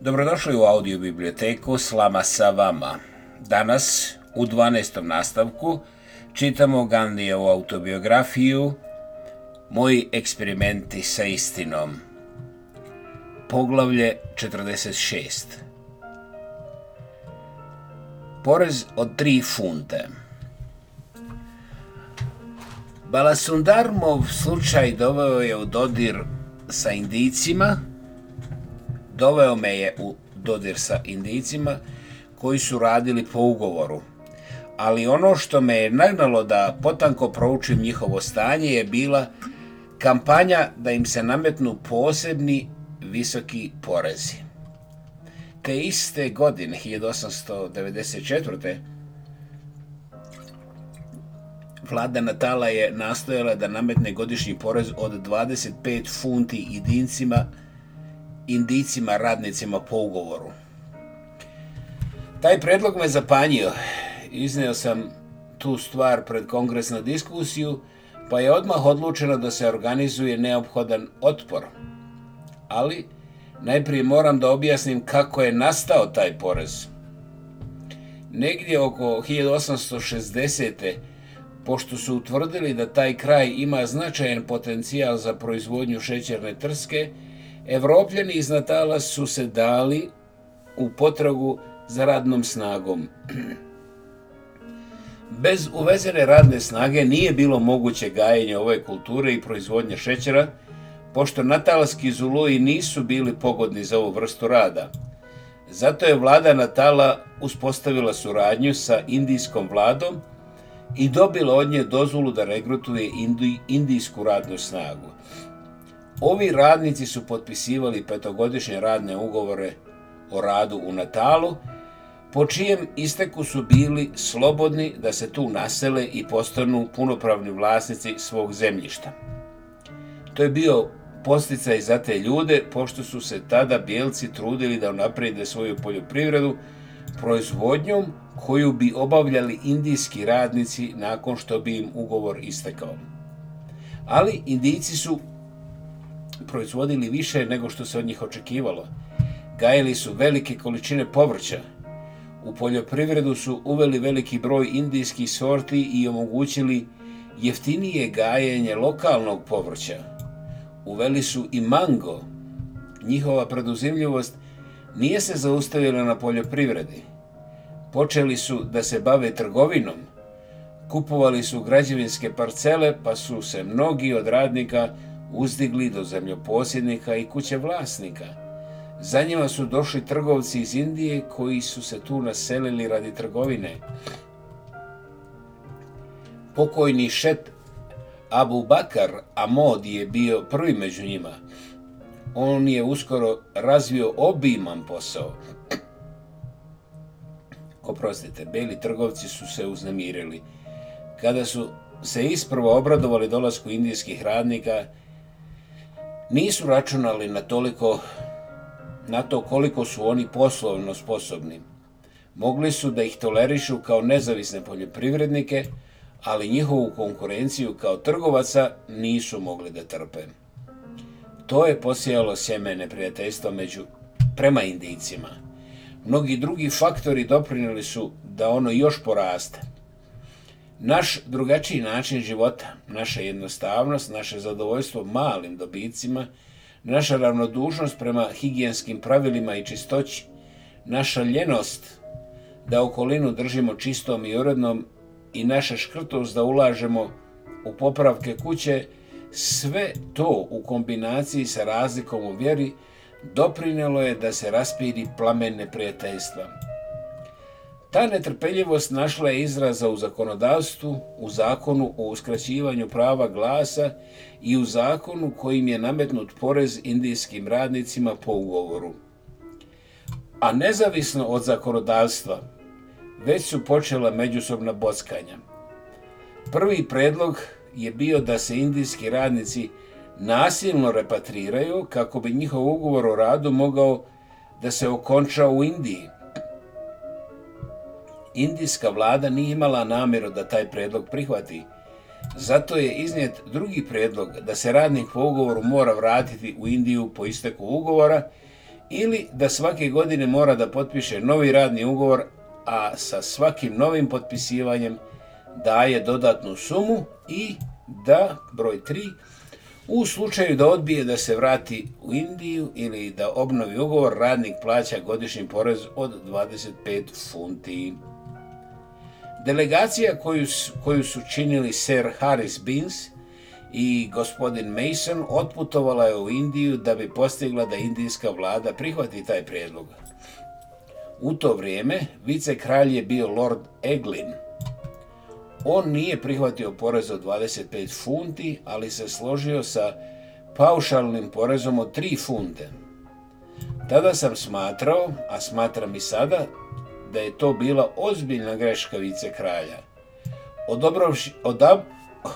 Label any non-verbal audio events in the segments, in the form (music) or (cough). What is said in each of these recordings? Dobrodošli u audio biblioteku Slama sa vama. Danas, u 12. nastavku, čitamo Gandijevu autobiografiju Moji eksperimenti sa istinom. Poglavlje 46. Porez od 3 funte. Balasundarmov slučaj doveo je u dodir sa indicima, Doveo me je u dodir sa indijcima koji su radili po ugovoru. Ali ono što me je nagnalo da potanko proučim njihovo stanje je bila kampanja da im se nametnu posebni visoki porezi. Te iste godine, 1894. Vlada Natala je nastojala da nametne godišnji porez od 25 funti jedincima indicima, radnicima po ugovoru. Taj predlog me zapanjio. Iznio sam tu stvar pred kongres na diskusiju, pa je odmah odlučeno da se organizuje neophodan otpor. Ali, najprije moram da objasnim kako je nastao taj porez. Negdje oko 1860. Pošto su utvrdili da taj kraj ima značajan potencijal za proizvodnju šećerne trske, Evropljeni iz Natala su se dali u potragu za radnom snagom. (clears throat) Bez uvezene radne snage nije bilo moguće gajenje ove kulture i proizvodnje šećera, pošto natalski zuluji nisu bili pogodni za ovu vrstu rada. Zato je vlada Natala uspostavila suradnju sa indijskom vladom i dobila od nje dozvolu da regrutuje indijsku radnu snagu. Ovi radnici su potpisivali petogodišnje radne ugovore o radu u Natalu, po čijem isteku su bili slobodni da se tu nasele i postanu punopravni vlasnici svog zemljišta. To je bio posticaj za te ljude, pošto su se tada bijelci trudili da unaprijede svoju poljoprivredu proizvodnjom koju bi obavljali indijski radnici nakon što bi im ugovor istekao. Ali indijci su proizvodili više nego što se od njih očekivalo. Gajili su velike količine povrća. U poljoprivredu su uveli veliki broj indijskih sorti i omogućili jeftinije gajenje lokalnog povrća. Uveli su i mango. Njihova preduzimljivost nije se zaustavila na poljoprivredi. Počeli su da se bave trgovinom. Kupovali su građevinske parcele, pa su se mnogi od radnika uzdigli do zemljoposjednika i kuće vlasnika. Za njima su došli trgovci iz Indije koji su se tu naselili radi trgovine. Pokojni šet Abu Bakar Amod je bio prvi među njima. On je uskoro razvio obiman posao. Oprostite, beli trgovci su se uznemirili. Kada su se isprvo obradovali dolasku indijskih radnika, nisu računali na toliko na to koliko su oni poslovno sposobni. Mogli su da ih tolerišu kao nezavisne poljoprivrednike, ali njihovu konkurenciju kao trgovaca nisu mogli da trpe. To je posijalo sjeme neprijateljstva među prema Indijcima. Mnogi drugi faktori doprinijeli su da ono još poraste. Naš drugačiji način života, naša jednostavnost, naše zadovoljstvo malim dobicima, naša ravnodušnost prema higijenskim pravilima i čistoći, naša ljenost da okolinu držimo čistom i urednom i naša škrtost da ulažemo u popravke kuće, sve to u kombinaciji sa razlikom u vjeri doprinjelo je da se raspiri plamen neprijateljstva. Ta netrpeljivost našla je izraza u zakonodavstvu, u zakonu o uskraćivanju prava glasa i u zakonu kojim je nametnut porez indijskim radnicima po ugovoru. A nezavisno od zakonodavstva, već su počela međusobna bockanja. Prvi predlog je bio da se indijski radnici nasilno repatriraju kako bi njihov ugovor o radu mogao da se okonča u Indiji indijska vlada nije imala namjeru da taj predlog prihvati. Zato je iznijet drugi predlog da se radnik po ugovoru mora vratiti u Indiju po isteku ugovora ili da svake godine mora da potpiše novi radni ugovor, a sa svakim novim potpisivanjem daje dodatnu sumu i da, broj 3, u slučaju da odbije da se vrati u Indiju ili da obnovi ugovor, radnik plaća godišnji porez od 25 funti. Delegacija koju, koju su činili Sir Harris Beans i gospodin Mason otputovala je u Indiju da bi postigla da indijska vlada prihvati taj prijedlog. U to vrijeme vice kralj je bio Lord Eglin. On nije prihvatio porez od 25 funti, ali se složio sa paušalnim porezom od 3 funte. Tada sam smatrao, a smatram i sada, da je to bila ozbiljna greška vice kralja.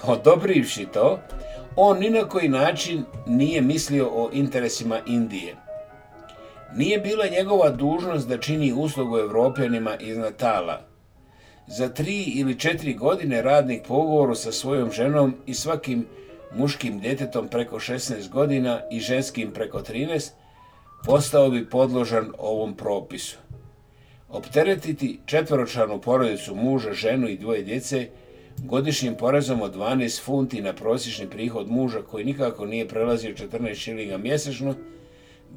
odobrivši to, on ni na koji način nije mislio o interesima Indije. Nije bila njegova dužnost da čini uslugu Evropljanima iz Natala. Za tri ili četiri godine radnik po ugovoru sa svojom ženom i svakim muškim djetetom preko 16 godina i ženskim preko 13 postao bi podložan ovom propisu opteretiti četvoročlanu porodicu muža, ženu i dvoje djece godišnjim porezom od 12 funti na prosječni prihod muža koji nikako nije prelazio 14 šilinga mjesečno,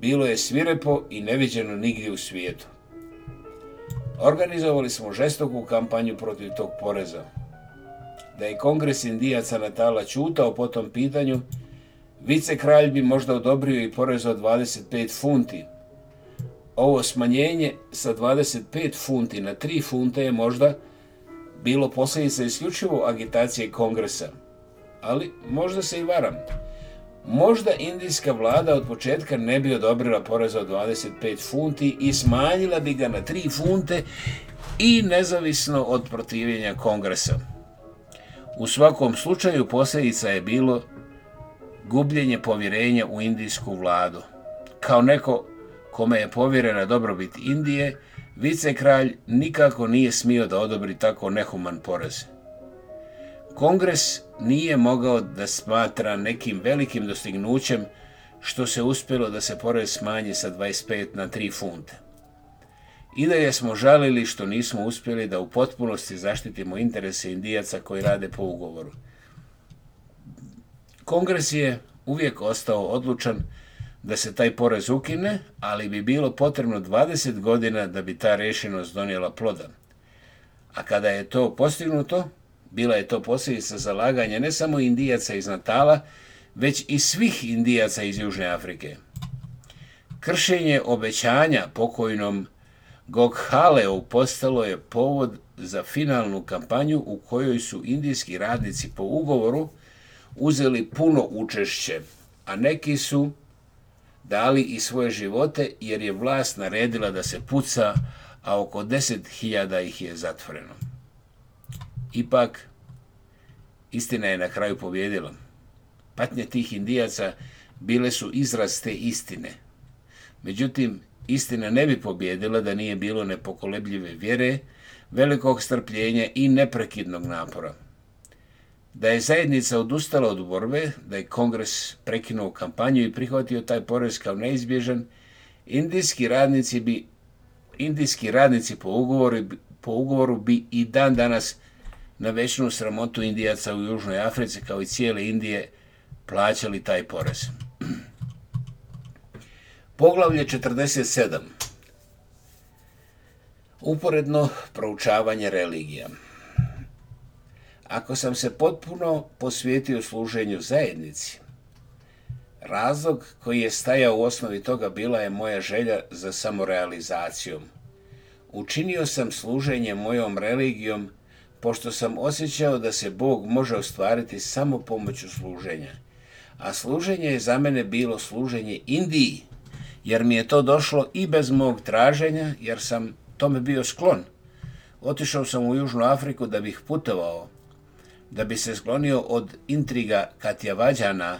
bilo je svirepo i neviđeno nigdje u svijetu. Organizovali smo žestoku kampanju protiv tog poreza. Da je kongres indijaca Natala čutao po tom pitanju, vice kralj bi možda odobrio i porez od 25 funti, ovo smanjenje sa 25 funti na 3 funte je možda bilo posljedica isključivo agitacije kongresa. Ali možda se i varam. Možda indijska vlada od početka ne bi odobrila porez od 25 funti i smanjila bi ga na 3 funte i nezavisno od protivljenja kongresa. U svakom slučaju posljedica je bilo gubljenje povjerenja u indijsku vladu. Kao neko kome je povjerena dobrobit Indije, vice kralj nikako nije smio da odobri tako nehuman porez. Kongres nije mogao da smatra nekim velikim dostignućem što se uspjelo da se porez smanji sa 25 na 3 funte. I je smo žalili što nismo uspjeli da u potpunosti zaštitimo interese indijaca koji rade po ugovoru. Kongres je uvijek ostao odlučan da se taj porez ukine, ali bi bilo potrebno 20 godina da bi ta rješenost donijela ploda. A kada je to postignuto, bila je to posljedica zalaganja ne samo indijaca iz Natala, već i svih indijaca iz Južne Afrike. Kršenje obećanja pokojnom Gokhaleu postalo je povod za finalnu kampanju u kojoj su indijski radnici po ugovoru uzeli puno učešće, a neki su dali i svoje živote jer je vlast naredila da se puca, a oko deset hiljada ih je zatvoreno. Ipak, istina je na kraju pobjedila. Patnje tih indijaca bile su izraz te istine. Međutim, istina ne bi pobjedila da nije bilo nepokolebljive vjere, velikog strpljenja i neprekidnog napora da je zajednica odustala od borbe, da je kongres prekinuo kampanju i prihvatio taj porez kao neizbježan, indijski radnici bi indijski radnici po ugovoru, po bi i dan danas na večnu sramotu Indijaca u Južnoj Africi kao i cijele Indije plaćali taj porez. Poglavlje 47. Uporedno proučavanje religija. Ako sam se potpuno posvijetio služenju zajednici, razlog koji je stajao u osnovi toga bila je moja želja za samorealizacijom. Učinio sam služenje mojom religijom pošto sam osjećao da se Bog može ostvariti samo pomoću služenja. A služenje je za mene bilo služenje Indiji, jer mi je to došlo i bez mog traženja, jer sam tome bio sklon. Otišao sam u Južnu Afriku da bih putovao, da bi se sklonio od intriga katjavađana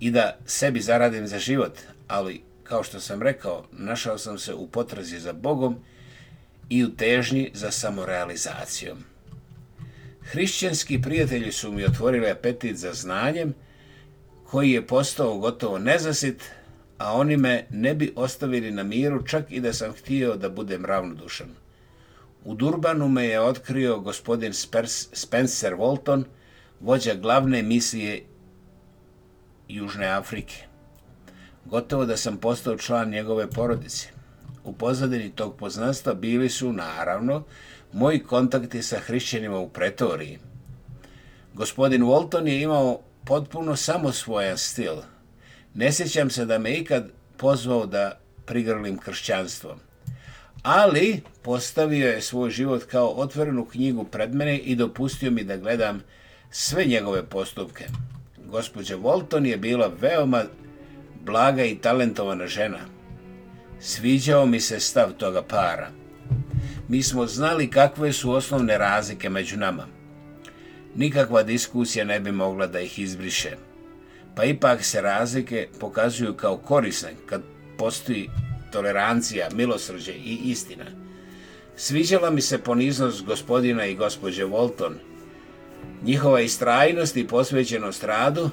i da sebi zaradim za život, ali kao što sam rekao, našao sam se u potrazi za Bogom i u težnji za samorealizacijom. Hrišćanski prijatelji su mi otvorili apetit za znanjem, koji je postao gotovo nezasit, a oni me ne bi ostavili na miru čak i da sam htio da budem ravnodušan. U Durbanu me je otkrio gospodin Spencer Walton, vođa glavne misije Južne Afrike. Gotovo da sam postao član njegove porodice. U pozadini tog poznanstva bili su, naravno, moji kontakti sa hrišćanima u pretoriji. Gospodin Walton je imao potpuno samo samosvojan stil. Ne sjećam se da me ikad pozvao da prigrlim kršćanstvom ali postavio je svoj život kao otvorenu knjigu pred mene i dopustio mi da gledam sve njegove postupke. Gospođa Walton je bila veoma blaga i talentovana žena. Sviđao mi se stav toga para. Mi smo znali kakve su osnovne razlike među nama. Nikakva diskusija ne bi mogla da ih izbriše. Pa ipak se razlike pokazuju kao korisne kad postoji tolerancija, milosrđe i istina. Sviđala mi se poniznost gospodina i gospođe Volton, njihova istrajnost i posvećenost radu,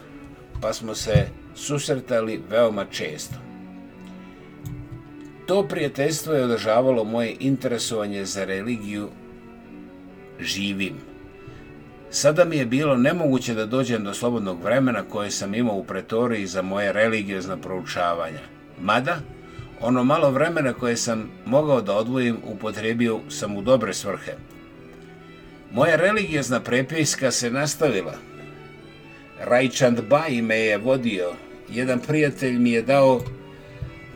pa smo se susretali veoma često. To prijateljstvo je održavalo moje interesovanje za religiju živim. Sada mi je bilo nemoguće da dođem do slobodnog vremena koje sam imao u pretoriji za moje religiozna proučavanja. Mada, ono malo vremena koje sam mogao da odvojim upotrijebio sam u dobre svrhe. Moja religijezna prepiska se nastavila. Rajčand Baji me je vodio. Jedan prijatelj mi je dao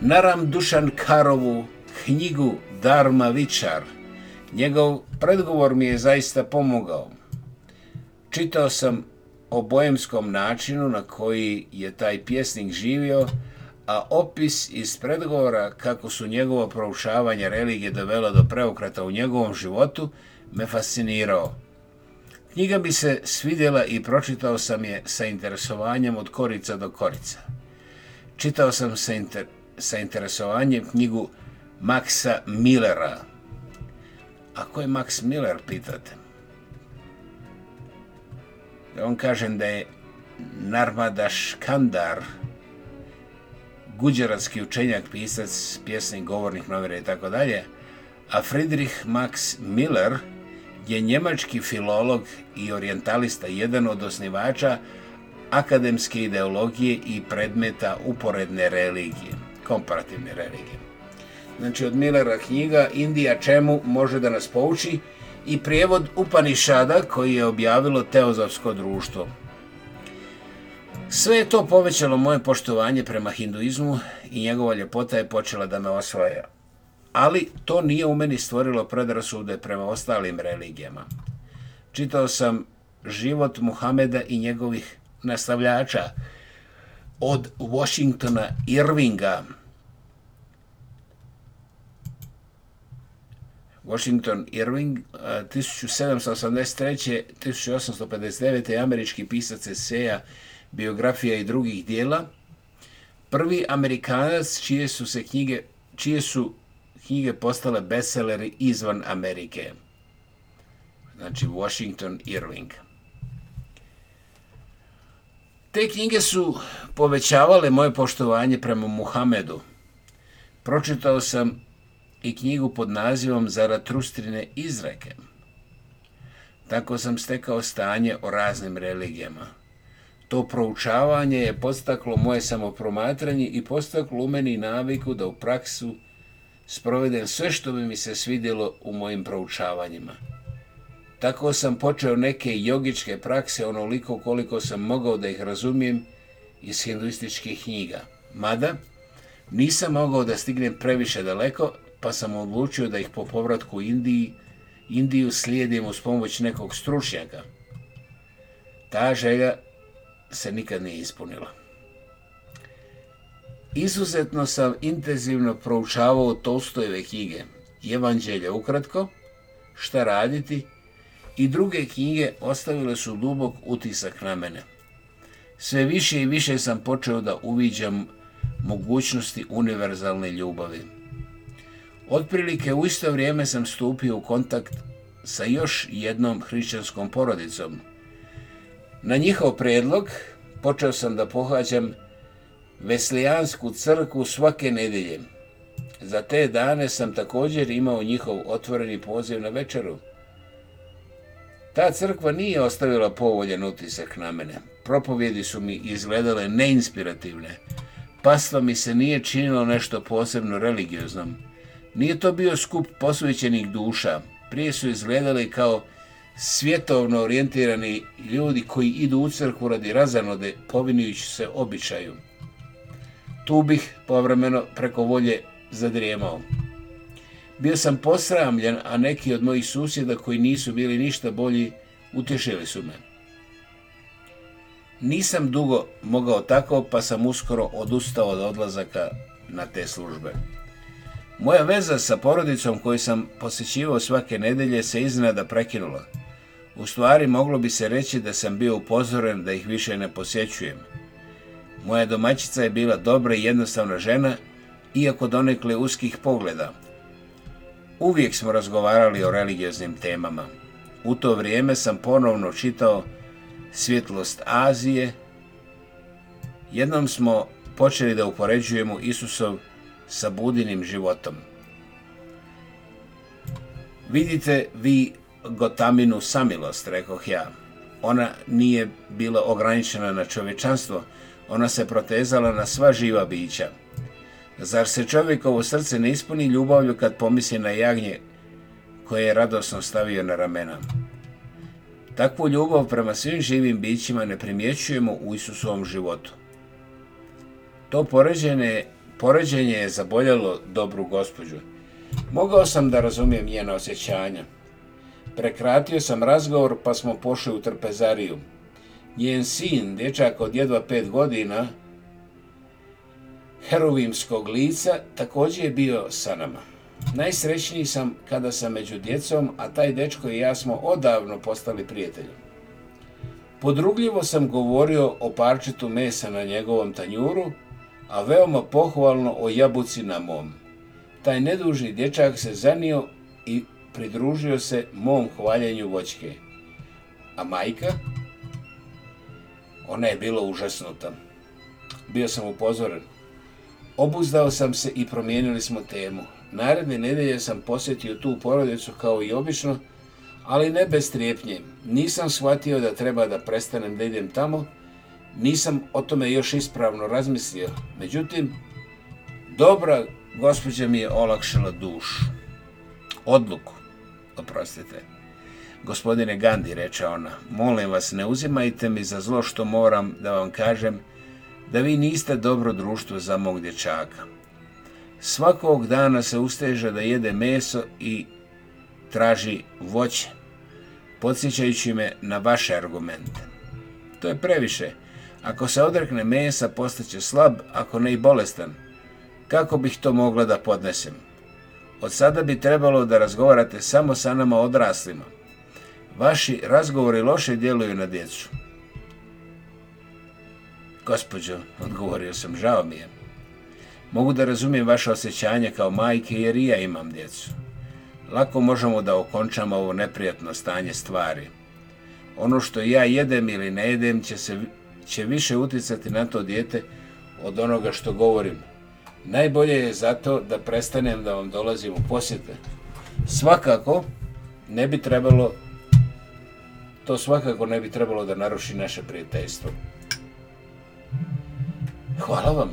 Naram Dušan Karovu knjigu Dharma Vičar. Njegov predgovor mi je zaista pomogao. Čitao sam o bojemskom načinu na koji je taj pjesnik živio, a opis iz predgovora kako su njegovo proučavanje religije dovelo do preokrata u njegovom životu me fascinirao. Knjiga bi se svidjela i pročitao sam je sa interesovanjem od korica do korica. Čitao sam sa, inter, sa interesovanjem knjigu Maxa Millera. A ko je Max Miller, pitate? On kaže da je Narmada Škandar, guđeranski učenjak, pisac, pjesnik, govornik, novere i tako dalje, a Friedrich Max Miller je njemački filolog i orientalista jedan od osnivača akademske ideologije i predmeta uporedne religije, komparativne religije. Znači od Millera knjiga Indija čemu može da nas pouči i prijevod Upanišada koji je objavilo Teozofsko društvo. Sve je to povećalo moje poštovanje prema hinduizmu i njegova ljepota je počela da me osvaja. Ali to nije u meni stvorilo predrasude prema ostalim religijama. Čitao sam život Muhameda i njegovih nastavljača od Washingtona Irvinga. Washington Irving 1783. 1859. američki pisac eseja biografija i drugih dijela, prvi Amerikanac čije su se knjige, čije su knjige postale bestselleri izvan Amerike. Znači Washington Irving. Te knjige su povećavale moje poštovanje prema Muhamedu. Pročitao sam i knjigu pod nazivom Zaratrustrine izreke. Tako sam stekao stanje o raznim religijama. To proučavanje je postaklo moje samopromatranje i postaklo u meni naviku da u praksu sprovedem sve što bi mi se svidjelo u mojim proučavanjima. Tako sam počeo neke jogičke prakse onoliko koliko sam mogao da ih razumijem iz hinduističkih knjiga. Mada, nisam mogao da stignem previše daleko, pa sam odlučio da ih po povratku u Indiji, Indiju slijedim uz pomoć nekog stručnjaka. Ta želja se nikad nije ispunila. Izuzetno sam intenzivno proučavao Tolstojeve knjige, Evanđelje ukratko, Šta raditi i druge knjige ostavile su dubok utisak na mene. Sve više i više sam počeo da uviđam mogućnosti univerzalne ljubavi. Otprilike u isto vrijeme sam stupio u kontakt sa još jednom hrišćanskom porodicom – na njihov predlog počeo sam da pohađam Veslijansku crkvu svake nedelje. Za te dane sam također imao njihov otvoreni poziv na večeru. Ta crkva nije ostavila povoljen utisak na mene. Propovjedi su mi izgledale neinspirativne. Pasva mi se nije činilo nešto posebno religioznom. Nije to bio skup posvećenih duša. Prije su izgledali kao svjetovno orijentirani ljudi koji idu u crkvu radi razanode povinujući se običaju. Tu bih povremeno preko volje zadrijemao. Bio sam posramljen, a neki od mojih susjeda koji nisu bili ništa bolji utješili su me. Nisam dugo mogao tako, pa sam uskoro odustao od odlazaka na te službe. Moja veza sa porodicom koju sam posjećivao svake nedelje se iznenada prekinula – u stvari moglo bi se reći da sam bio upozoren da ih više ne posjećujem. Moja domaćica je bila dobra i jednostavna žena, iako donekle uskih pogleda. Uvijek smo razgovarali o religioznim temama. U to vrijeme sam ponovno čitao Svjetlost Azije. Jednom smo počeli da upoređujemo Isusov sa budinim životom. Vidite vi Gotaminu samilost, rekoh ja. Ona nije bila ograničena na čovječanstvo, ona se protezala na sva živa bića. Zar se čovjekovo srce ne ispuni ljubavlju kad pomisli na jagnje koje je radosno stavio na ramena? Takvu ljubav prema svim živim bićima ne primjećujemo u Isusovom životu. To poređenje, poređenje je zaboljelo dobru gospođu. Mogao sam da razumijem njena osjećanja, Prekratio sam razgovor pa smo pošli u trpezariju. Njen sin, dječak od jedva pet godina, herovimskog lica, također je bio sa nama. Najsrećniji sam kada sam među djecom, a taj dečko i ja smo odavno postali prijateljom. Podrugljivo sam govorio o parčetu mesa na njegovom tanjuru, a veoma pohvalno o jabuci na mom. Taj nedužni dječak se zanio i pridružio se mom hvaljenju voćke. A majka? Ona je bila užasnuta. Bio sam upozoren. Obuzdao sam se i promijenili smo temu. Naredne nedelje sam posjetio tu porodicu kao i obično, ali ne bez trijepnje. Nisam shvatio da treba da prestanem da idem tamo, nisam o tome još ispravno razmislio. Međutim, dobra gospođa mi je olakšala dušu, odluku oprostite. Gospodine Gandhi, reče ona, molim vas, ne uzimajte mi za zlo što moram da vam kažem da vi niste dobro društvo za mog dječaka. Svakog dana se usteže da jede meso i traži voće, podsjećajući me na vaše argumente. To je previše. Ako se odrekne mesa, postaće slab, ako ne i bolestan. Kako bih to mogla da podnesem? Od sada bi trebalo da razgovarate samo sa nama odraslima. Vaši razgovori loše djeluju na djecu. Gospođo, odgovorio sam, žao mi je. Mogu da razumijem vaše osjećanje kao majke jer i ja imam djecu. Lako možemo da okončamo ovo neprijatno stanje stvari. Ono što ja jedem ili ne jedem će, će više utjecati na to dijete od onoga što govorim. Najbolje je zato da prestanem da vam dolazim u posjete. Svakako ne bi trebalo to svakako ne bi trebalo da naruši naše prijateljstvo. Hvala vam,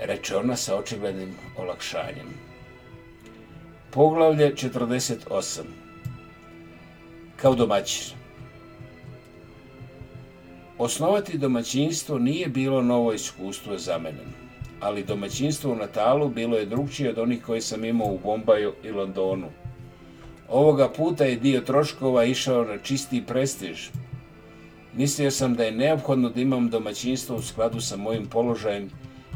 reče ona sa očiglednim olakšanjem. Poglavlje 48. Kao domaćin. Osnovati domaćinstvo nije bilo novo iskustvo za mene ali domaćinstvo u Natalu bilo je drugčije od onih koje sam imao u Bombaju i Londonu. Ovoga puta je dio troškova išao na čisti prestiž. Mislio sam da je neophodno da imam domaćinstvo u skladu sa mojim položajem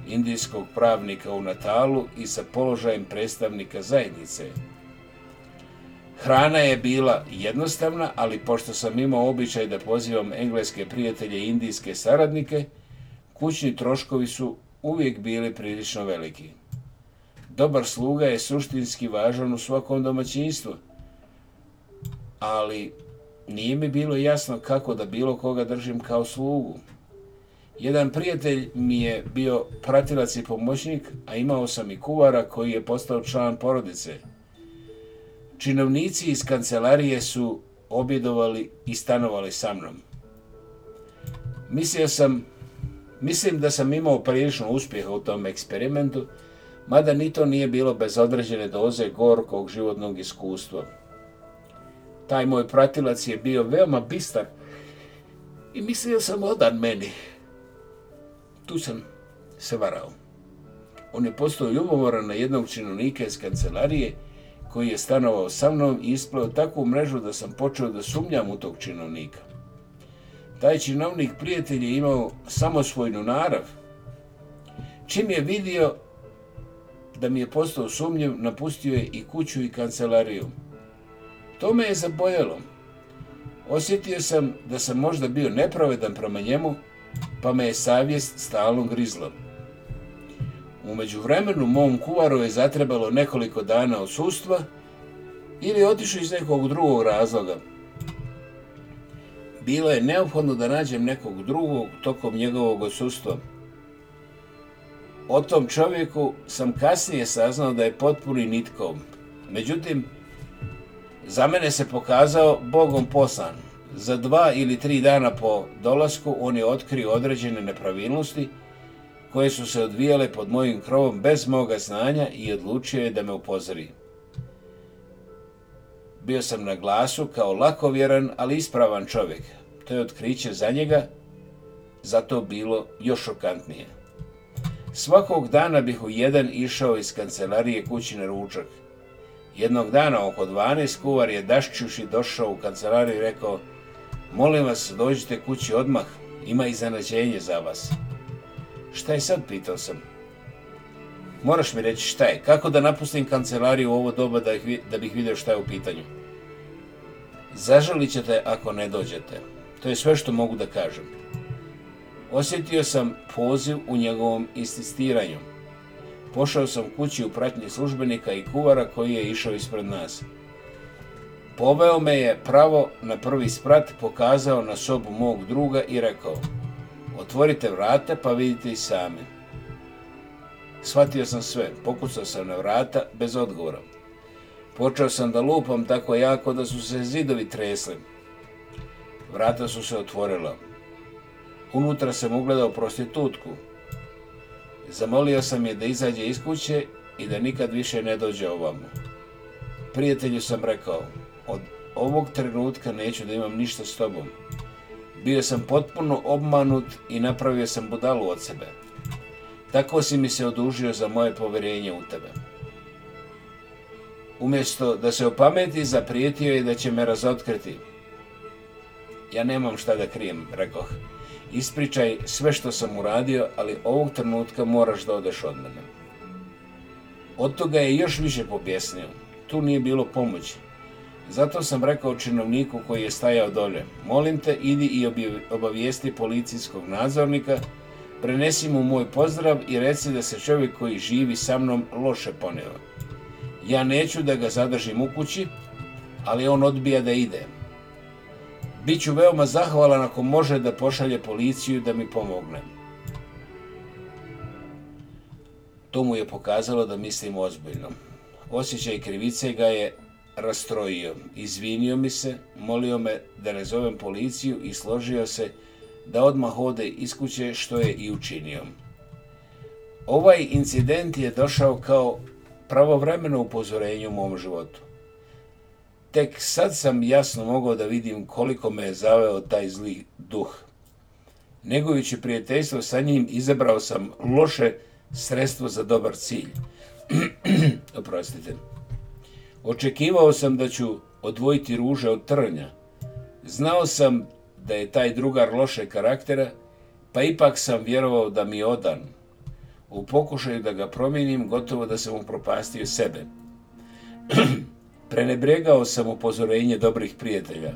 indijskog pravnika u Natalu i sa položajem predstavnika zajednice. Hrana je bila jednostavna, ali pošto sam imao običaj da pozivam engleske prijatelje i indijske saradnike, kućni troškovi su uvijek bili prilično veliki. Dobar sluga je suštinski važan u svakom domaćinstvu, ali nije mi bilo jasno kako da bilo koga držim kao slugu. Jedan prijatelj mi je bio pratilac i pomoćnik, a imao sam i kuvara koji je postao član porodice. Činovnici iz kancelarije su objedovali i stanovali sa mnom. Mislio sam Mislim da sam imao prilično uspjeha u tom eksperimentu, mada ni to nije bilo bez određene doze gorkog životnog iskustva. Taj moj pratilac je bio veoma bistar i mislio sam odan meni. Tu sam se varao. On je postao ljubomoran na jednog činovnika iz kancelarije koji je stanovao sa mnom i isplao takvu mrežu da sam počeo da sumnjam u tog činovnika. Taj činovnik prijatelj je imao samosvojnu narav. Čim je vidio da mi je postao sumnjiv, napustio je i kuću i kancelariju. To me je zabojalo. Osjetio sam da sam možda bio nepravedan prema njemu, pa me je savjest stalno grizla. Umeđu vremenu mom kuvaru je zatrebalo nekoliko dana od sustva ili otišao iz nekog drugog razloga, bilo je neophodno da nađem nekog drugog tokom njegovog odsustva. O tom čovjeku sam kasnije saznao da je potpuni nitkom. Međutim, za mene se pokazao Bogom poslan. Za dva ili tri dana po dolasku on je otkrio određene nepravilnosti koje su se odvijale pod mojim krovom bez moga znanja i odlučio je da me upozori. Bio sam na glasu kao lakovjeran, ali ispravan čovjek. To je otkriće za njega, zato bilo još šokantnije. Svakog dana bih u jedan išao iz kancelarije kući na ručak. Jednog dana oko 12 kuvar je dašćuši došao u kancelariju i rekao Molim vas, dođite kući odmah, ima iznenađenje za vas. Šta je sad, pitao sam. Moraš mi reći šta je, kako da napustim kancelariju u ovo doba da, ih, bih vidio šta je u pitanju. Zažalit ćete ako ne dođete. To je sve što mogu da kažem. Osjetio sam poziv u njegovom insistiranju. Pošao sam kući u pratnji službenika i kuvara koji je išao ispred nas. Poveo me je pravo na prvi sprat, pokazao na sobu mog druga i rekao Otvorite vrate pa vidite i sami. Shvatio sam sve, pokušao sam na vrata, bez odgovora. Počeo sam da lupam tako jako da su se zidovi tresli. Vrata su se otvorila. Unutra sam ugledao prostitutku. Zamolio sam je da izađe iz kuće i da nikad više ne dođe ovamo. Prijatelju sam rekao, od ovog trenutka neću da imam ništa s tobom. Bio sam potpuno obmanut i napravio sam budalu od sebe. Tako si mi se odužio za moje povjerenje u tebe. Umjesto da se opameti, zaprijetio je da će me razotkriti. Ja nemam šta da krijem, rekoh. Ispričaj sve što sam uradio, ali ovog trenutka moraš da odeš od mene. Od toga je još više pobjesnio. Tu nije bilo pomoći. Zato sam rekao činovniku koji je stajao dolje. Molim te, idi i obavijesti policijskog nadzornika Prenesi mu moj pozdrav i reci da se čovjek koji živi sa mnom loše poneo. Ja neću da ga zadržim u kući, ali on odbija da ide. Biću veoma zahvalan ako može da pošalje policiju da mi pomogne. To mu je pokazalo da mislim ozbiljno. Osjećaj krivice ga je rastrojio. Izvinio mi se, molio me da ne zovem policiju i složio se da odmah ode iz kuće što je i učinio. Ovaj incident je došao kao pravovremeno upozorenje u mom životu. Tek sad sam jasno mogao da vidim koliko me je zaveo taj zli duh. Negovići prijateljstvo sa njim izabrao sam loše sredstvo za dobar cilj. (clears throat) Oprostite. Očekivao sam da ću odvojiti ruže od trnja. Znao sam da je taj drugar loše karaktera, pa ipak sam vjerovao da mi je odan. U pokušaju da ga promijenim, gotovo da sam upropastio sebe. (clears throat) Prenebregao sam upozorenje dobrih prijatelja.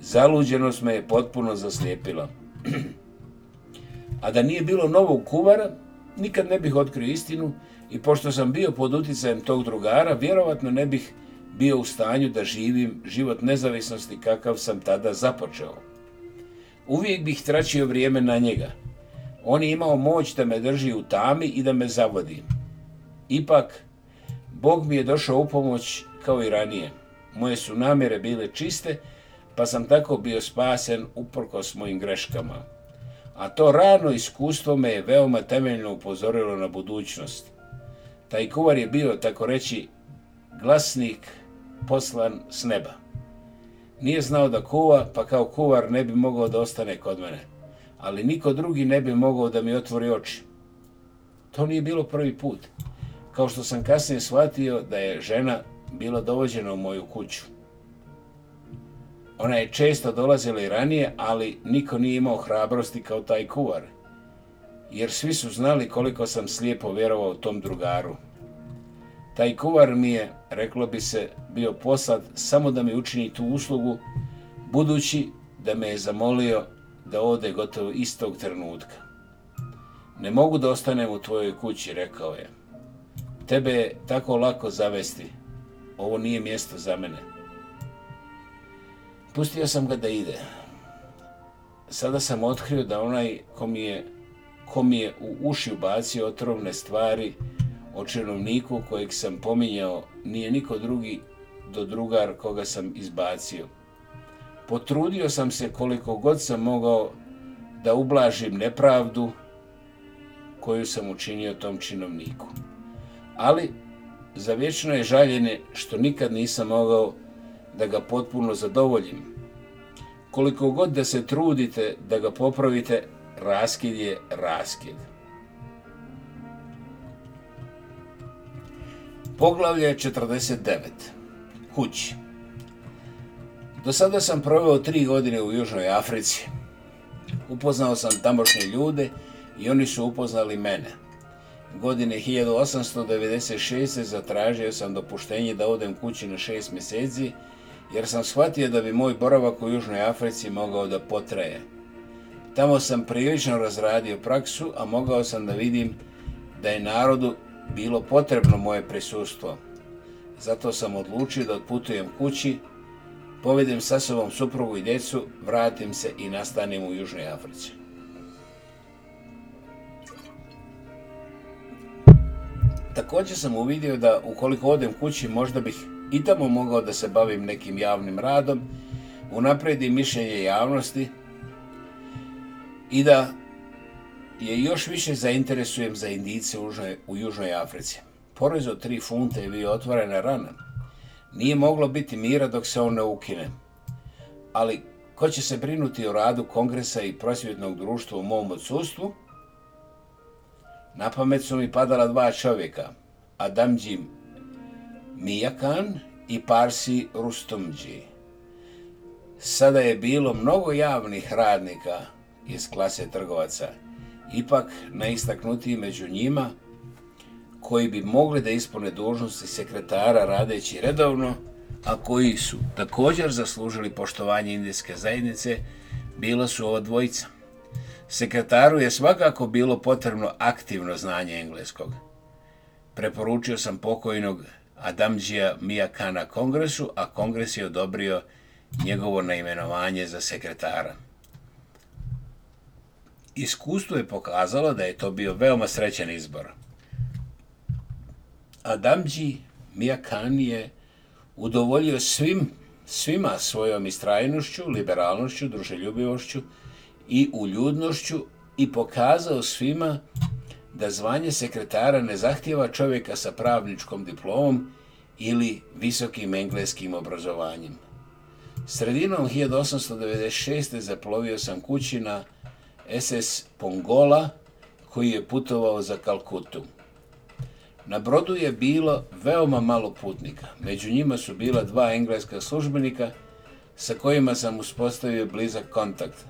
Zaluđenost me je potpuno zaslijepila. (clears throat) A da nije bilo novog kuvara, nikad ne bih otkrio istinu i pošto sam bio pod utjecajem tog drugara, vjerovatno ne bih bio u stanju da živim život nezavisnosti kakav sam tada započeo. Uvijek bih tračio vrijeme na njega. On je imao moć da me drži u tami i da me zavodi. Ipak, Bog mi je došao u pomoć kao i ranije. Moje su namjere bile čiste, pa sam tako bio spasen uprkos mojim greškama. A to rano iskustvo me je veoma temeljno upozorilo na budućnost. Taj kuvar je bio, tako reći, glasnik poslan s neba. Nije znao da kuva, pa kao kuvar ne bi mogao da ostane kod mene. Ali niko drugi ne bi mogao da mi otvori oči. To nije bilo prvi put. Kao što sam kasnije shvatio da je žena bila dovođena u moju kuću. Ona je često dolazila i ranije, ali niko nije imao hrabrosti kao taj kuvar. Jer svi su znali koliko sam slijepo vjerovao tom drugaru. Taj kuvar mi je, reklo bi se, bio poslat samo da mi učini tu uslugu, budući da me je zamolio da ode gotovo istog trenutka. Ne mogu da ostanem u tvojoj kući, rekao je. Tebe je tako lako zavesti. Ovo nije mjesto za mene. Pustio sam ga da ide. Sada sam otkrio da onaj ko mi je, je u uši ubacio otrovne stvari, o činovniku kojeg sam pominjao nije niko drugi do drugar koga sam izbacio. Potrudio sam se koliko god sam mogao da ublažim nepravdu koju sam učinio tom činovniku. Ali za vječno je žaljene što nikad nisam mogao da ga potpuno zadovoljim. Koliko god da se trudite da ga popravite, raskid je raskid. Poglavlje 49. Kući. Do sada sam proveo tri godine u Južnoj Africi. Upoznao sam tamošnje ljude i oni su upoznali mene. Godine 1896. zatražio sam dopuštenje da odem kući na šest mjeseci, jer sam shvatio da bi moj boravak u Južnoj Africi mogao da potraje. Tamo sam prilično razradio praksu, a mogao sam da vidim da je narodu bilo potrebno moje prisustvo. Zato sam odlučio da otputujem kući, povedem sa sobom suprugu i djecu, vratim se i nastanem u Južnoj Africi. Također sam uvidio da ukoliko odem kući možda bih i tamo mogao da se bavim nekim javnim radom, unaprijedim mišljenje javnosti i da je još više zainteresujem za indijice u Južnoj Africi. Porez od tri funte je bio otvorena rana. Nije moglo biti mira dok se on ne ukine. Ali ko će se brinuti o radu kongresa i prosvjetnog društva u mom odsustvu? Na pamet su mi padala dva čovjeka, Adamđi Mijakan i Parsi Rustomđi. Sada je bilo mnogo javnih radnika iz klase trgovaca, ipak najistaknutiji među njima koji bi mogli da ispune dužnosti sekretara radeći redovno, a koji su također zaslužili poštovanje indijske zajednice, bila su ova dvojica. Sekretaru je svakako bilo potrebno aktivno znanje engleskog. Preporučio sam pokojnog Adamđija Mijaka na kongresu, a kongres je odobrio njegovo naimenovanje za sekretara iskustvo je pokazalo da je to bio veoma srećan izbor. Adamđi Mijakan je udovoljio svim, svima svojom istrajnošću, liberalnošću, druželjubivošću i uljudnošću i pokazao svima da zvanje sekretara ne zahtjeva čovjeka sa pravničkom diplomom ili visokim engleskim obrazovanjem. Sredinom 1896. zaplovio sam kući na SS Pongola koji je putovao za Kalkutu. Na brodu je bilo veoma malo putnika. Među njima su bila dva engleska službenika sa kojima sam uspostavio blizak kontakt.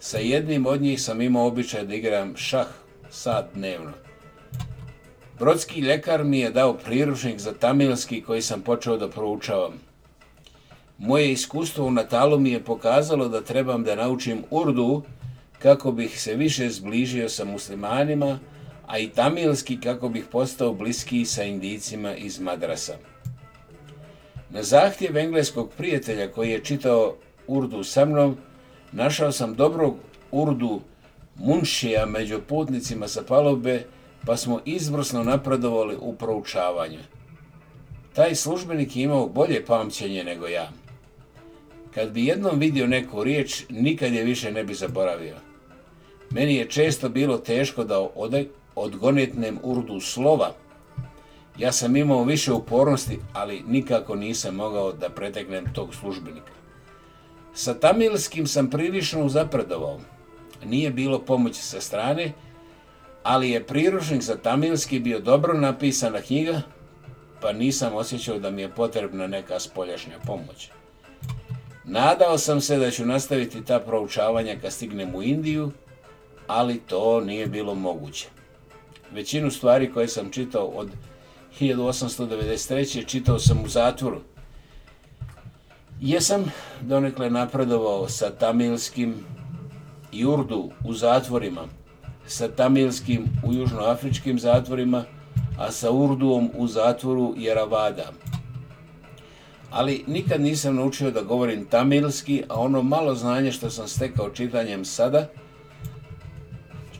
Sa jednim od njih sam imao običaj da igram šah sat dnevno. Brodski ljekar mi je dao priručnik za tamilski koji sam počeo da proučavam. Moje iskustvo u Natalu mi je pokazalo da trebam da naučim urdu kako bih se više zbližio sa muslimanima, a i tamilski kako bih postao bliski sa indijcima iz Madrasa. Na zahtjev engleskog prijatelja koji je čitao Urdu sa mnom, našao sam dobrog Urdu munšija među putnicima sa palobe, pa smo izvrsno napredovali u proučavanju. Taj službenik je imao bolje pamćenje nego ja. Kad bi jednom vidio neku riječ, nikad je više ne bi zaboravio. Meni je često bilo teško da odgonetnem urdu slova. Ja sam imao više upornosti, ali nikako nisam mogao da preteknem tog službenika. Sa tamilskim sam prilično uzapredovao. Nije bilo pomoći sa strane, ali je priručnik za tamilski bio dobro napisana knjiga, pa nisam osjećao da mi je potrebna neka spoljašnja pomoć. Nadao sam se da ću nastaviti ta proučavanja kad stignem u Indiju, ali to nije bilo moguće. Većinu stvari koje sam čitao od 1893. čitao sam u zatvoru. Jesam donekle napredovao sa tamilskim i urdu u zatvorima, sa tamilskim u južnoafričkim zatvorima, a sa urduom u zatvoru Jeravada. Ali nikad nisam naučio da govorim tamilski, a ono malo znanje što sam stekao čitanjem sada –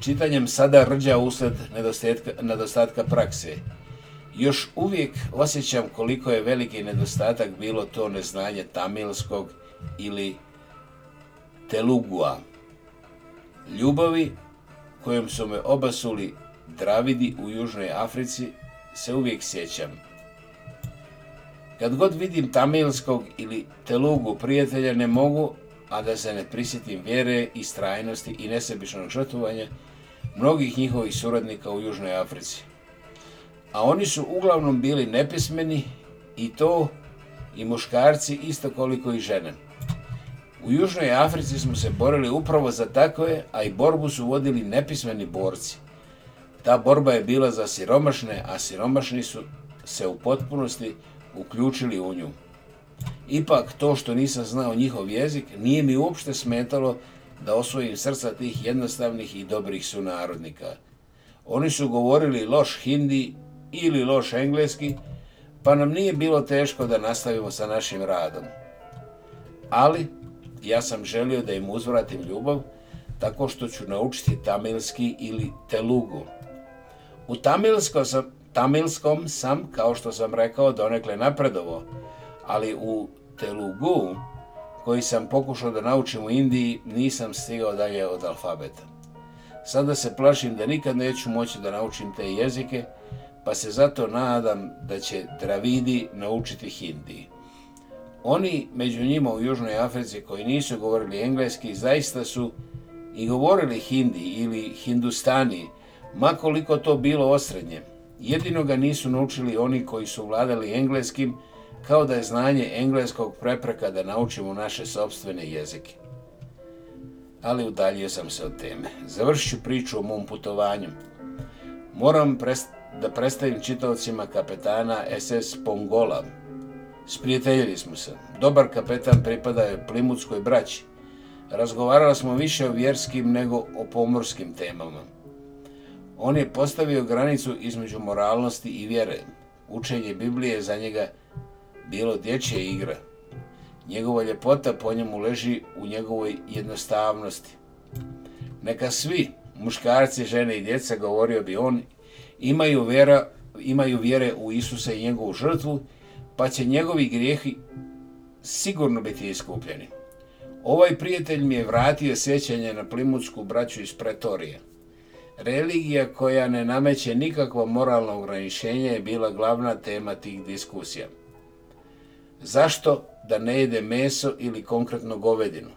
čitanjem sada rđa usled nedostatka prakse. Još uvijek osjećam koliko je veliki nedostatak bilo to neznanje tamilskog ili telugua. Ljubavi kojom su me obasuli dravidi u Južnoj Africi se uvijek sjećam. Kad god vidim tamilskog ili telugu prijatelja ne mogu, a da se ne prisjetim vjere, strajnosti i nesebičnog žrtvovanja mnogih njihovih suradnika u Južnoj Africi. A oni su uglavnom bili nepismeni i to i muškarci isto koliko i žene. U Južnoj Africi smo se borili upravo za takve, a i borbu su vodili nepismeni borci. Ta borba je bila za siromašne, a siromašni su se u potpunosti uključili u nju. Ipak to što nisam znao njihov jezik nije mi uopšte smetalo da osvojim srca tih jednostavnih i dobrih sunarodnika. Oni su govorili loš hindi ili loš engleski, pa nam nije bilo teško da nastavimo sa našim radom. Ali ja sam želio da im uzvratim ljubav tako što ću naučiti tamilski ili telugu. U tamilsko sam, tamilskom sam, kao što sam rekao, donekle napredovo, ali u telugu koji sam pokušao da naučim u Indiji, nisam stigao dalje od alfabeta. Sada se plašim da nikad neću moći da naučim te jezike, pa se zato nadam da će Dravidi naučiti Hindi. Oni među njima u Južnoj Africi koji nisu govorili engleski zaista su i govorili Hindi ili Hindustani, makoliko to bilo osrednje. Jedino ga nisu naučili oni koji su vladali engleskim, kao da je znanje engleskog prepreka da naučimo naše sobstvene jezike. Ali udaljio sam se od teme. Završću priču o mom putovanju. Moram da predstavim čitavcima kapetana SS Pongola. Sprijateljili smo se. Dobar kapetan pripada je plimutskoj braći. Razgovarali smo više o vjerskim nego o pomorskim temama. On je postavio granicu između moralnosti i vjere. Učenje Biblije za njega bilo dječje igre. Njegova ljepota po njemu leži u njegovoj jednostavnosti. Neka svi, muškarci, žene i djeca, govorio bi on, imaju, vera, imaju vjere u Isusa i njegovu žrtvu, pa će njegovi grijehi sigurno biti iskupljeni. Ovaj prijatelj mi je vratio sjećanje na plimutsku braću iz Pretorije. Religija koja ne nameće nikakvo moralno ograničenje je bila glavna tema tih diskusija. Zašto da ne jede meso ili konkretno govedinu?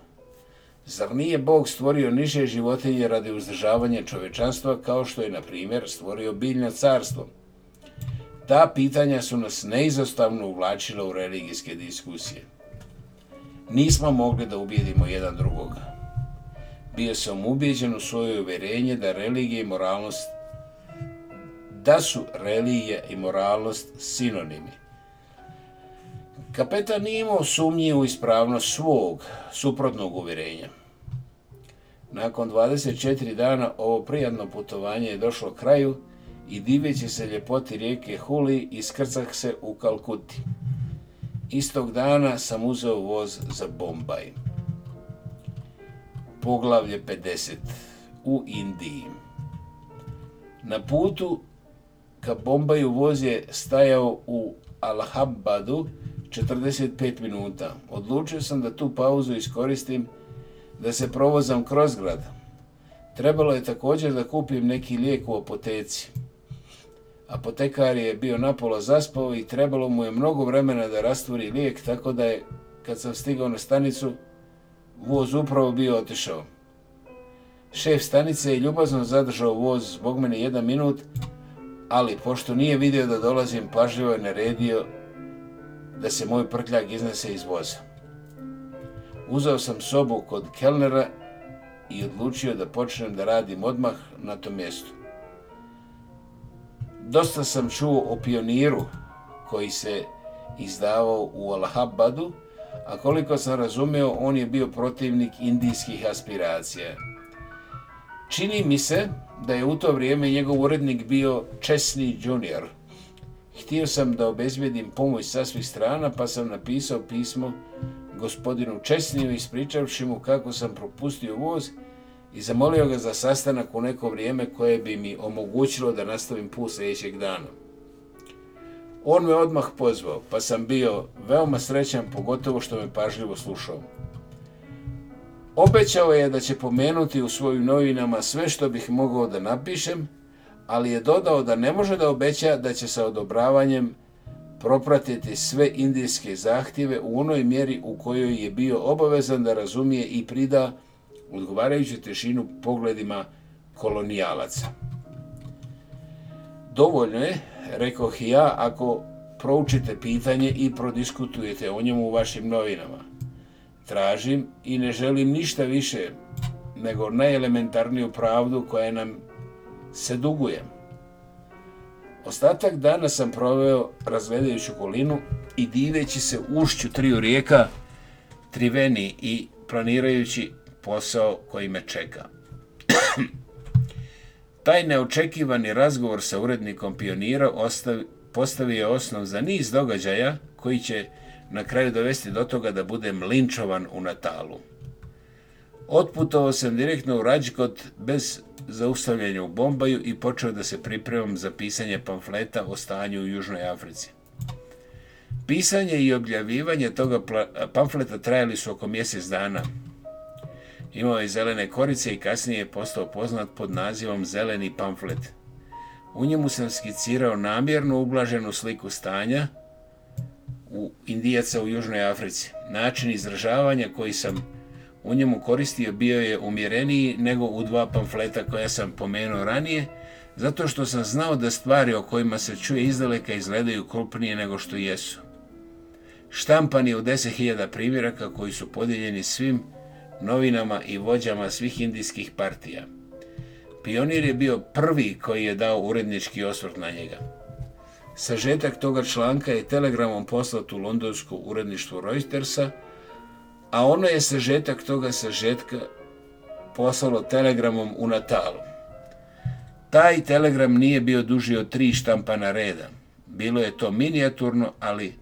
Zar nije Bog stvorio niže životinje radi uzdržavanja čovečanstva kao što je, na primjer, stvorio biljno carstvo? Ta pitanja su nas neizostavno uvlačila u religijske diskusije. Nismo mogli da ubijedimo jedan drugoga. Bio sam ubijeđen u svoje uvjerenje da religija i moralnost da su religija i moralnost sinonimi. Kapetan nije imao sumnji u ispravnost svog suprotnog uvjerenja. Nakon 24 dana ovo prijatno putovanje je došlo kraju i diveći se ljepoti rijeke Huli iskrcak se u Kalkuti. Istog dana sam uzeo voz za Bombaj. Poglavlje 50. U Indiji. Na putu ka Bombaju voz je stajao u Allahabadu 45 minuta. Odlučio sam da tu pauzu iskoristim da se provozam kroz grad. Trebalo je također da kupim neki lijek u apoteci. Apotekar je bio napola zaspao i trebalo mu je mnogo vremena da rastvori lijek, tako da je, kad sam stigao na stanicu, voz upravo bio otišao. Šef stanice je ljubazno zadržao voz zbog mene jedan minut, ali pošto nije vidio da dolazim, pažljivo je naredio da se moj prtljak iznese iz voza. Uzeo sam sobu kod kelnera i odlučio da počnem da radim odmah na tom mjestu. Dosta sam čuo o pioniru koji se izdavao u Allahabadu, a koliko sam razumio, on je bio protivnik indijskih aspiracija. Čini mi se da je u to vrijeme njegov urednik bio Česni junior – Htio sam da obezbijedim pomoć sa svih strana, pa sam napisao pismo gospodinu Česniju ispričavši mu kako sam propustio voz i zamolio ga za sastanak u neko vrijeme koje bi mi omogućilo da nastavim put sljedećeg dana. On me odmah pozvao, pa sam bio veoma srećan, pogotovo što me pažljivo slušao. Obećao je da će pomenuti u svojim novinama sve što bih mogao da napišem, ali je dodao da ne može da obeća da će sa odobravanjem propratiti sve indijske zahtjeve u onoj mjeri u kojoj je bio obavezan da razumije i prida odgovarajuću tešinu pogledima kolonijalaca. Dovoljno je, rekao ja, ako proučite pitanje i prodiskutujete o njemu u vašim novinama. Tražim i ne želim ništa više nego najelementarniju pravdu koja nam se dugujem. Ostatak dana sam proveo razvedajuću okolinu i diveći se ušću triju rijeka Triveni i planirajući posao koji me čeka. (clears throat) Taj neočekivani razgovor sa urednikom pionira postavio je osnov za niz događaja koji će na kraju dovesti do toga da budem linčovan u Natalu. Otputovao sam direktno u Rađkot bez zaustavljanja u Bombaju i počeo da se pripremam za pisanje pamfleta o stanju u Južnoj Africi. Pisanje i objavljivanje toga pamfleta trajali su oko mjesec dana. Imao je zelene korice i kasnije je postao poznat pod nazivom Zeleni pamflet. U njemu sam skicirao namjerno ublaženu sliku stanja u Indijaca u Južnoj Africi. Način izražavanja koji sam u njemu koristio bio je umjereniji nego u dva pamfleta koja sam pomenuo ranije, zato što sam znao da stvari o kojima se čuje izdaleka izgledaju krupnije nego što jesu. Štampan je u 10.000 primjeraka koji su podijeljeni svim novinama i vođama svih indijskih partija. Pionir je bio prvi koji je dao urednički osvrt na njega. Sažetak toga članka je telegramom poslat u londonsko uredništvo Reutersa, a ono je sažetak toga sažetka poslalo telegramom u Natalu. Taj telegram nije bio duži od tri na reda. Bilo je to minijaturno, ali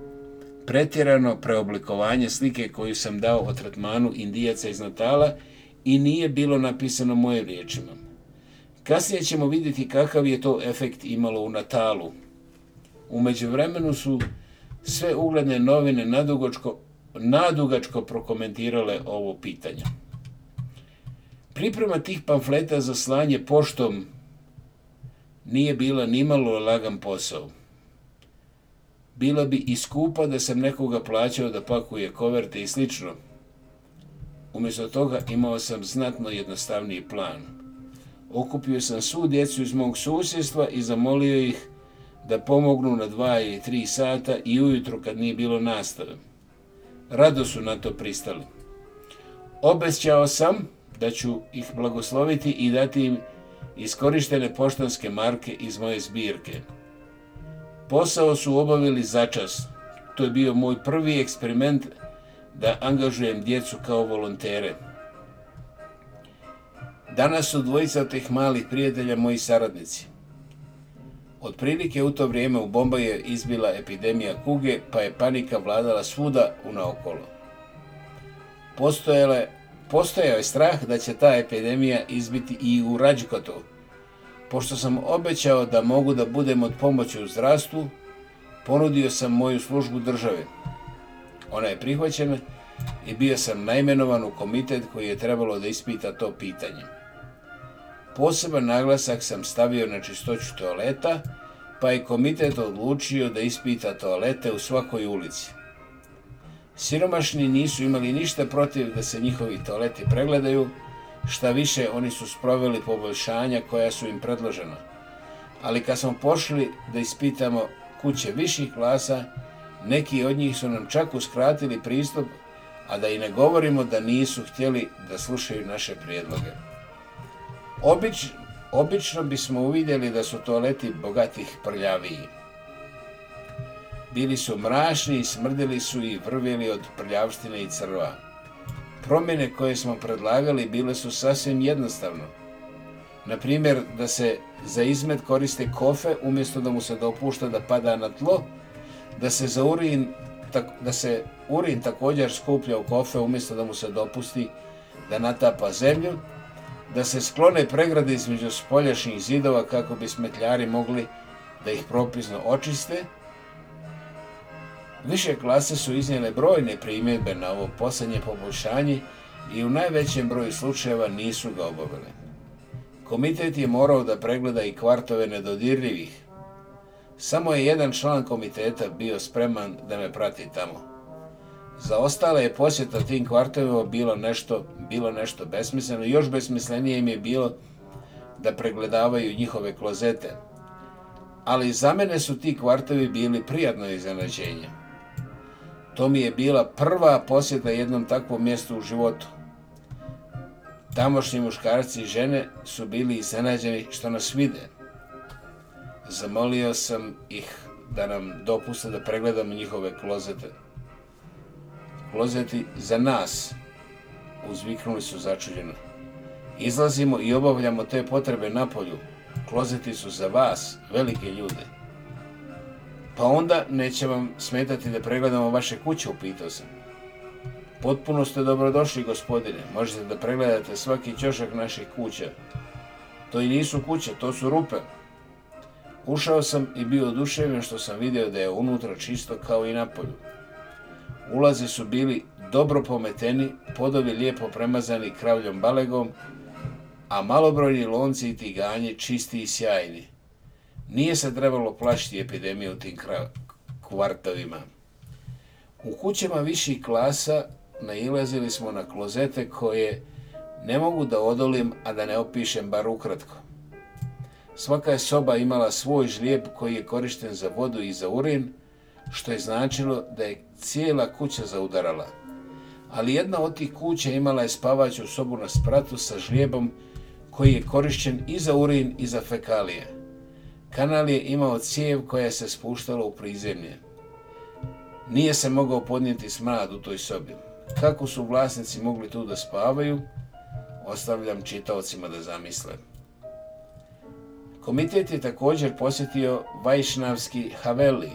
pretjerano preoblikovanje slike koju sam dao o tretmanu indijaca iz Natala i nije bilo napisano moje riječima. Kasnije ćemo vidjeti kakav je to efekt imalo u Natalu. U vremenu su sve ugledne novine nadugočko nadugačko prokomentirale ovo pitanje. Priprema tih pamfleta za slanje poštom nije bila nimalo lagan posao. Bila bi i skupa da sam nekoga plaćao da pakuje koverte i slično. Umjesto toga imao sam znatno jednostavniji plan. Okupio sam svu djecu iz mog susjedstva i zamolio ih da pomognu na dva ili tri sata i ujutro kad nije bilo nastave. Rado su na to pristali. Obećao sam da ću ih blagosloviti i dati im iskorištene poštanske marke iz moje zbirke. Posao su obavili začas. To je bio moj prvi eksperiment da angažujem djecu kao volontere. Danas su dvojica od tih malih prijatelja moji saradnici. Otprilike u to vrijeme u Bombaju je izbila epidemija kuge, pa je panika vladala svuda u Postojale, postojao je strah da će ta epidemija izbiti i u Rađkotu. Pošto sam obećao da mogu da budem od pomoći u zdravstvu, ponudio sam moju službu države. Ona je prihvaćena i bio sam naimenovan u komitet koji je trebalo da ispita to pitanje. Poseban naglasak sam stavio na čistoću toaleta, pa je komitet odlučio da ispita toalete u svakoj ulici. Siromašni nisu imali ništa protiv da se njihovi toaleti pregledaju, šta više oni su sproveli poboljšanja koja su im predložena. Ali kad smo pošli da ispitamo kuće viših klasa, neki od njih su nam čak uskratili pristup, a da i ne govorimo da nisu htjeli da slušaju naše prijedloge. Obično obično bismo uvidjeli da su toaleti bogatih prljaviji. Bili su mrašni, i smrdili su i vrvili od prljavštine i crva. Promjene koje smo predlagali bile su sasvim jednostavno. Na primjer, da se za izmet koriste kofe umjesto da mu se dopušta da pada na tlo, da se urin da se urin također skuplja u kofe umjesto da mu se dopusti da natapa zemlju da se sklone pregrade između spoljašnjih zidova kako bi smetljari mogli da ih propisno očiste. Više klase su iznijele brojne primjedbe na ovo posljednje poboljšanje i u najvećem broju slučajeva nisu ga obavile. Komitet je morao da pregleda i kvartove nedodirljivih. Samo je jedan član komiteta bio spreman da me prati tamo. Za ostale je posjeta tim kvartovima bilo nešto, bilo nešto besmisleno. Još besmislenije im je bilo da pregledavaju njihove klozete. Ali za mene su ti kvartovi bili prijatno iznenađenje. To mi je bila prva posjeta jednom takvom mjestu u životu. Tamošnji muškarci i žene su bili iznenađeni što nas vide. Zamolio sam ih da nam dopuste da pregledamo njihove klozete. Klozeti za nas, uzviknuli su začuđeno. Izlazimo i obavljamo te potrebe na polju. Klozeti su za vas, velike ljude. Pa onda neće vam smetati da pregledamo vaše kuće, upitao sam. Potpuno ste dobrodošli, gospodine. Možete da pregledate svaki ćošak naših kuća. To i nisu kuće, to su rupe. Ušao sam i bio oduševljen što sam vidio da je unutra čisto kao i na polju. Ulazi su bili dobro pometeni, podovi lijepo premazani kravljom balegom, a malobrojni lonci i tiganje čisti i sjajni. Nije se trebalo plašiti epidemiju u tim kvartovima. U kućama viših klasa nailazili smo na klozete koje ne mogu da odolim, a da ne opišem bar ukratko. Svaka je soba imala svoj žlijep koji je korišten za vodu i za urin, što je značilo da je cijela kuća zaudarala. Ali jedna od tih kuća imala je spavaću sobu na spratu sa žlijebom koji je korišćen i za urin i za fekalije. Kanal je imao cijev koja se spuštala u prizemlje. Nije se mogao podnijeti smrad u toj sobi. Kako su vlasnici mogli tu da spavaju, ostavljam čitaocima da zamisle. Komitet je također posjetio Vajšnavski Haveli,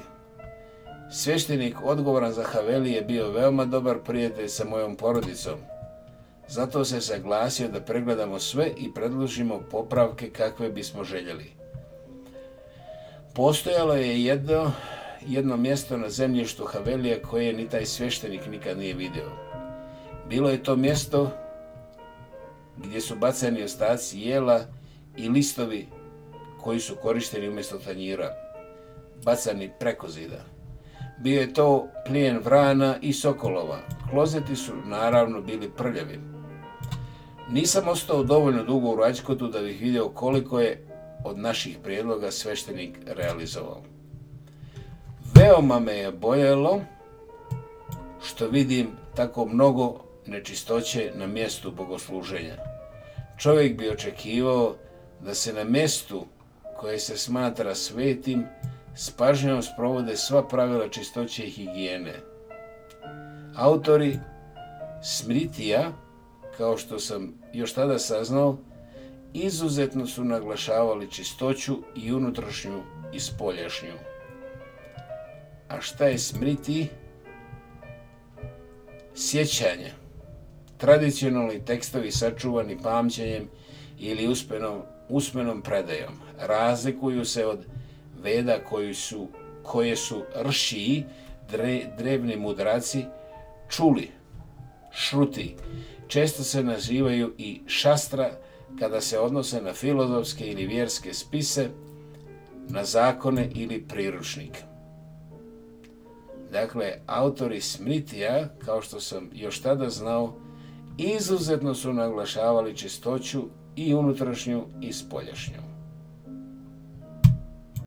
Svještenik odgovoran za Haveli je bio veoma dobar prijatelj sa mojom porodicom. Zato se saglasio da pregledamo sve i predložimo popravke kakve bismo željeli. Postojalo je jedno, jedno mjesto na zemljištu Havelija koje ni taj sveštenik nikad nije vidio. Bilo je to mjesto gdje su bacani ostaci jela i listovi koji su korišteni umjesto tanjira, bacani preko zida bio je to plijen vrana i sokolova. Klozeti su naravno bili prljavi. Nisam ostao dovoljno dugo u Račkotu da bih vidio koliko je od naših prijedloga sveštenik realizovao. Veoma me je bojelo što vidim tako mnogo nečistoće na mjestu bogosluženja. Čovjek bi očekivao da se na mjestu koje se smatra svetim s pažnjom sprovode sva pravila čistoće i higijene. Autori Smritija, kao što sam još tada saznao, izuzetno su naglašavali čistoću i unutrašnju i spoljašnju. A šta je smriti? Sjećanje. Tradicionalni tekstovi sačuvani pamćenjem ili uspenom, usmenom predajom razlikuju se od veda koji su, koje su rši dre, drevni mudraci čuli, šruti. Često se nazivaju i šastra kada se odnose na filozofske ili vjerske spise, na zakone ili priručnike. Dakle, autori Smritija, kao što sam još tada znao, izuzetno su naglašavali čistoću i unutrašnju i spoljašnju.